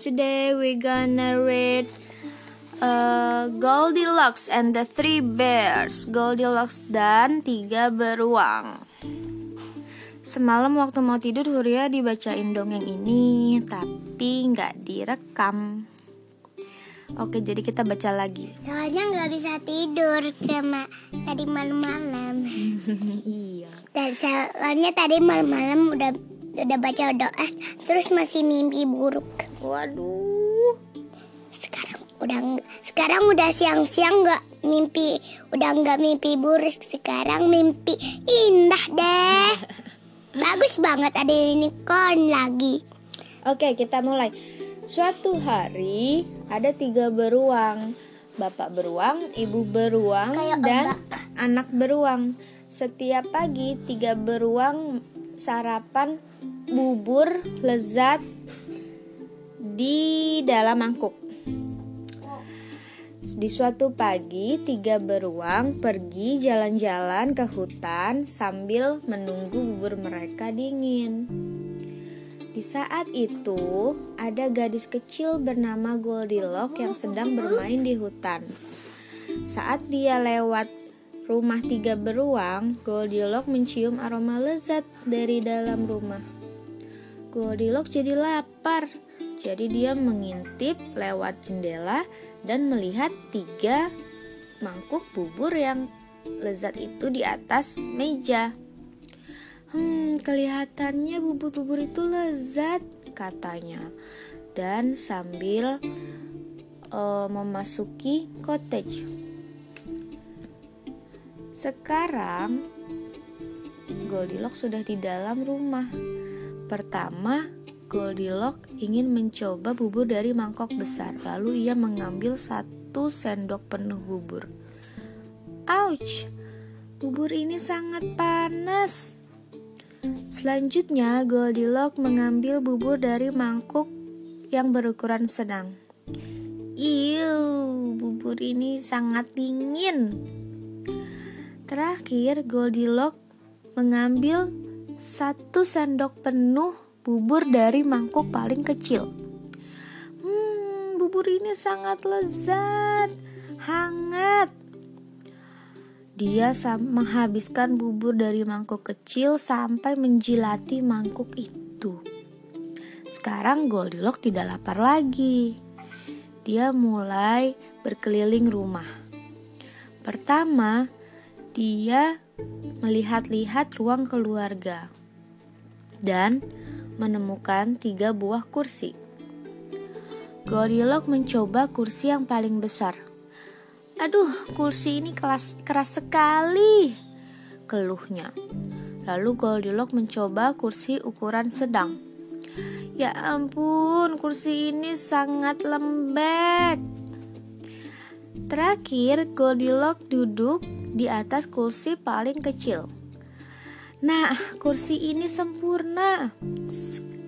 Today we gonna read uh, Goldilocks and the Three Bears. Goldilocks dan tiga beruang. Semalam waktu mau tidur Huria dibacain dongeng ini, tapi nggak direkam. Oke, jadi kita baca lagi. Soalnya nggak bisa tidur karena tadi malam-malam. iya. Dan soalnya tadi malam-malam udah udah baca doa, terus masih mimpi buruk. Waduh. Sekarang udah sekarang udah siang-siang nggak mimpi, udah nggak mimpi buruk. Sekarang mimpi indah deh. Bagus banget ada unicorn lagi. Oke, kita mulai. Suatu hari ada tiga beruang, bapak beruang, ibu beruang, Kayak dan ebak. anak beruang. Setiap pagi tiga beruang sarapan bubur lezat di dalam mangkuk. Di suatu pagi, tiga beruang pergi jalan-jalan ke hutan sambil menunggu bubur mereka dingin. Di saat itu, ada gadis kecil bernama Goldilocks yang sedang bermain di hutan. Saat dia lewat rumah tiga beruang, Goldilocks mencium aroma lezat dari dalam rumah. Goldilocks jadi lapar, jadi dia mengintip lewat jendela dan melihat tiga mangkuk bubur yang lezat itu di atas meja. Hmm, kelihatannya bubur-bubur itu lezat, katanya. Dan sambil eh, memasuki cottage. Sekarang Goldilocks sudah di dalam rumah. Pertama, Goldilocks ingin mencoba bubur dari mangkok besar. Lalu ia mengambil satu sendok penuh bubur. Ouch! Bubur ini sangat panas. Selanjutnya, Goldilocks mengambil bubur dari mangkuk yang berukuran sedang. Iu, bubur ini sangat dingin. Terakhir, Goldilocks mengambil satu sendok penuh bubur dari mangkuk paling kecil. Hmm, bubur ini sangat lezat, hangat. Dia menghabiskan bubur dari mangkuk kecil sampai menjilati mangkuk itu. Sekarang Goldilocks tidak lapar lagi. Dia mulai berkeliling rumah. Pertama, dia melihat-lihat ruang keluarga dan menemukan tiga buah kursi. Goldilocks mencoba kursi yang paling besar. Aduh, kursi ini keras, keras sekali, keluhnya. Lalu Goldilocks mencoba kursi ukuran sedang. Ya ampun, kursi ini sangat lembek. Terakhir, Goldilocks duduk di atas kursi paling kecil. Nah, kursi ini sempurna,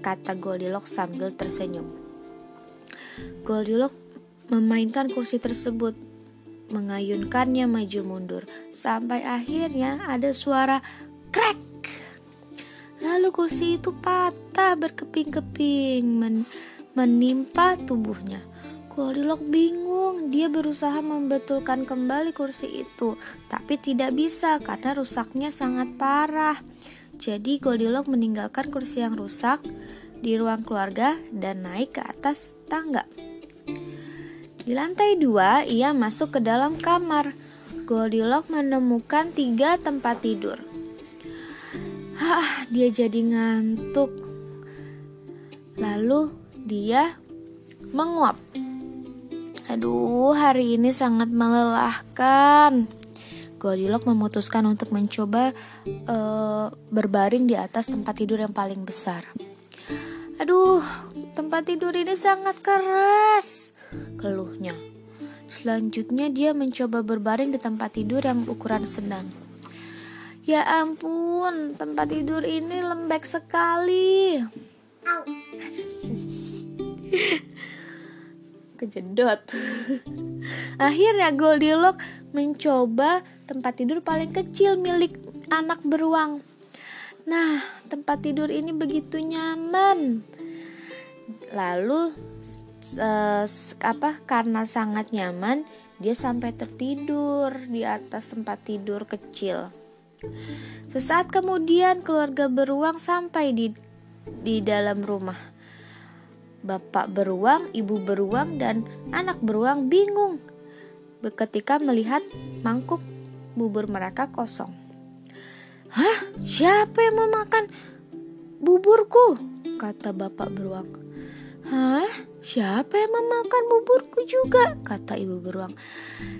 kata Goldilocks sambil tersenyum. Goldilocks memainkan kursi tersebut mengayunkannya maju mundur sampai akhirnya ada suara krek. Lalu kursi itu patah berkeping-keping men menimpa tubuhnya. Goldilocks bingung, dia berusaha membetulkan kembali kursi itu, tapi tidak bisa karena rusaknya sangat parah. Jadi Goldilocks meninggalkan kursi yang rusak di ruang keluarga dan naik ke atas tangga. Di lantai dua, ia masuk ke dalam kamar. Goldilocks menemukan tiga tempat tidur. Hah, dia jadi ngantuk. Lalu dia menguap. Aduh, hari ini sangat melelahkan. Goldilocks memutuskan untuk mencoba uh, berbaring di atas tempat tidur yang paling besar. Aduh, tempat tidur ini sangat keras keluhnya. Selanjutnya dia mencoba berbaring di tempat tidur yang ukuran sedang. Ya ampun, tempat tidur ini lembek sekali. Kejedot. Akhirnya Goldilocks mencoba tempat tidur paling kecil milik anak beruang. Nah, tempat tidur ini begitu nyaman. Lalu uh, apa karena sangat nyaman dia sampai tertidur di atas tempat tidur kecil. Sesaat kemudian keluarga beruang sampai di di dalam rumah. Bapak beruang, ibu beruang, dan anak beruang bingung ketika melihat mangkuk bubur mereka kosong. Hah? Siapa yang mau makan buburku? Kata bapak beruang. Hah? Siapa yang memakan buburku juga? Kata ibu beruang.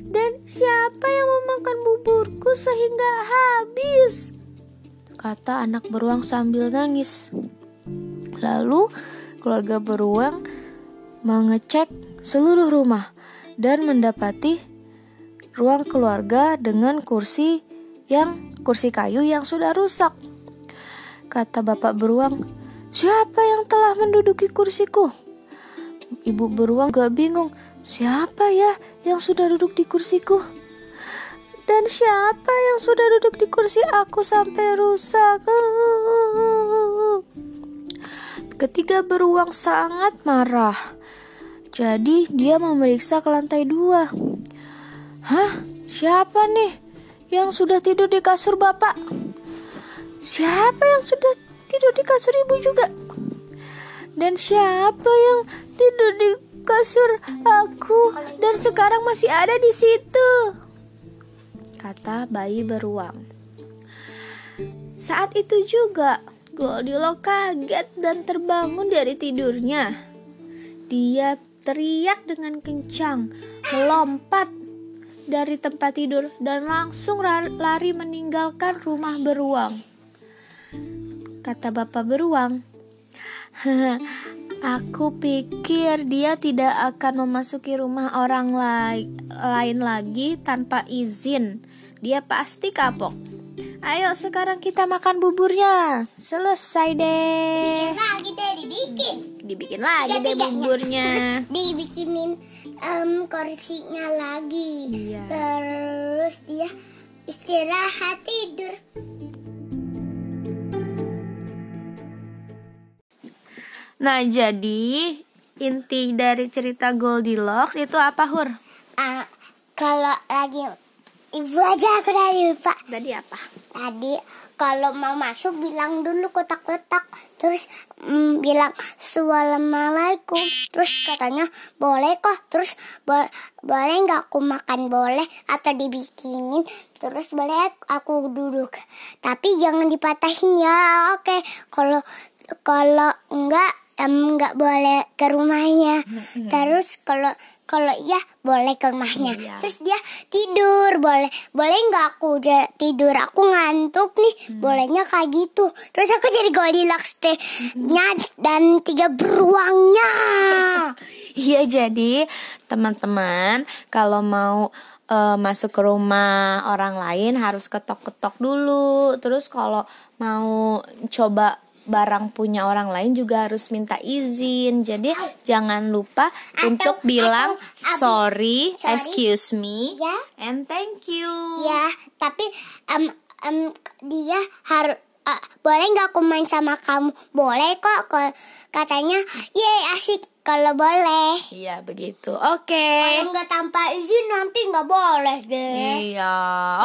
Dan siapa yang memakan buburku sehingga habis? Kata anak beruang sambil nangis. Lalu keluarga beruang mengecek seluruh rumah dan mendapati ruang keluarga dengan kursi yang kursi kayu yang sudah rusak. Kata bapak beruang, "Siapa yang telah menduduki kursiku?" Ibu beruang gak bingung, "Siapa ya yang sudah duduk di kursiku?" Dan siapa yang sudah duduk di kursi aku sampai rusak? Ketiga beruang sangat marah. Jadi dia memeriksa ke lantai dua. Hah? Siapa nih yang sudah tidur di kasur bapak? Siapa yang sudah tidur di kasur ibu juga? Dan siapa yang tidur di kasur aku dan sekarang masih ada di situ? Kata bayi beruang. Saat itu juga Goldilocks kaget dan terbangun dari tidurnya. Dia teriak dengan kencang, melompat dari tempat tidur dan langsung lari meninggalkan rumah beruang. Kata bapak beruang, Aku pikir dia tidak akan memasuki rumah orang lain lagi tanpa izin. Dia pasti kapok. Ayo sekarang kita makan buburnya. Selesai deh. Dibikin lagi deh, dibikin. Dibikin lagi deh buburnya. Dibikinin um, kursinya lagi. Iya. Terus dia istirahat tidur. Nah, jadi inti dari cerita Goldilocks itu apa, Hur? Uh, kalau lagi Ibu aja aku tadi lupa. Tadi apa? Tadi kalau mau masuk bilang dulu kotak-kotak. Terus mm, bilang Assalamualaikum. Terus katanya boleh kok. Terus bo boleh nggak aku makan boleh atau dibikinin. Terus boleh aku duduk. Tapi jangan dipatahin ya. Oke. Kalau kalau enggak em nggak boleh ke rumahnya. Terus kalau kalau iya boleh ke rumahnya. Iya. terus dia tidur boleh boleh nggak aku tidur? Aku ngantuk nih hmm. bolehnya kayak gitu. Terus aku jadi Goldilocks teh nya dan tiga beruangnya. Iya jadi teman-teman kalau mau uh, masuk ke rumah orang lain harus ketok-ketok dulu. Terus kalau mau coba barang punya orang lain juga harus minta izin. Jadi jangan lupa atau, untuk bilang atau, sorry, sorry, excuse me, ya. and thank you. Ya, tapi um, um, dia harus uh, boleh nggak aku main sama kamu? Boleh kok. Katanya, ye asik kalau boleh. Iya begitu. Oke. Okay. Kalau nggak tanpa izin nanti nggak boleh deh. Iya.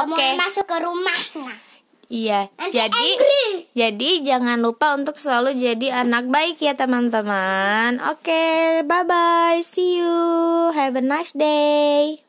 Oke. Okay. masuk ke rumah. Nah. Iya, jadi angry. jadi jangan lupa untuk selalu jadi anak baik ya teman-teman. Oke, bye bye, see you, have a nice day.